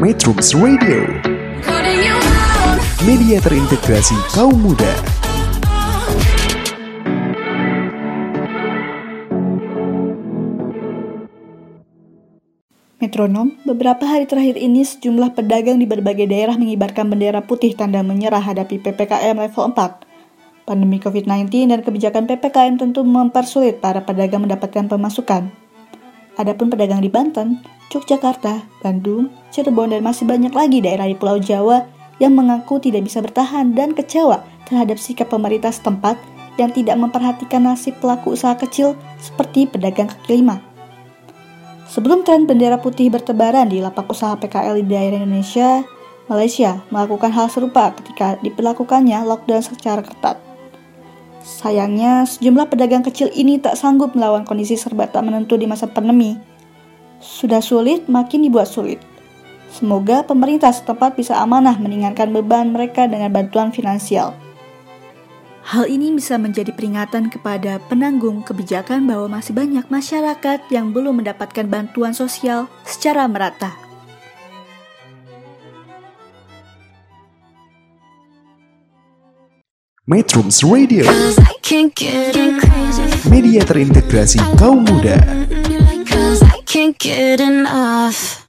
Metrums Radio Media terintegrasi kaum muda Metronom, beberapa hari terakhir ini sejumlah pedagang di berbagai daerah mengibarkan bendera putih tanda menyerah hadapi PPKM level 4. Pandemi COVID-19 dan kebijakan PPKM tentu mempersulit para pedagang mendapatkan pemasukan. Adapun pedagang di Banten, Yogyakarta, Bandung, Cirebon, dan masih banyak lagi daerah di Pulau Jawa yang mengaku tidak bisa bertahan dan kecewa terhadap sikap pemerintah setempat yang tidak memperhatikan nasib pelaku usaha kecil seperti pedagang kaki lima. Sebelum tren bendera putih bertebaran di lapak usaha PKL di daerah Indonesia, Malaysia melakukan hal serupa ketika diperlakukannya lockdown secara ketat. Sayangnya, sejumlah pedagang kecil ini tak sanggup melawan kondisi serba tak menentu di masa pandemi. Sudah sulit, makin dibuat sulit. Semoga pemerintah setempat bisa amanah meninggalkan beban mereka dengan bantuan finansial. Hal ini bisa menjadi peringatan kepada penanggung kebijakan bahwa masih banyak masyarakat yang belum mendapatkan bantuan sosial secara merata. Metrums Radio Media terintegrasi kaum muda can't get enough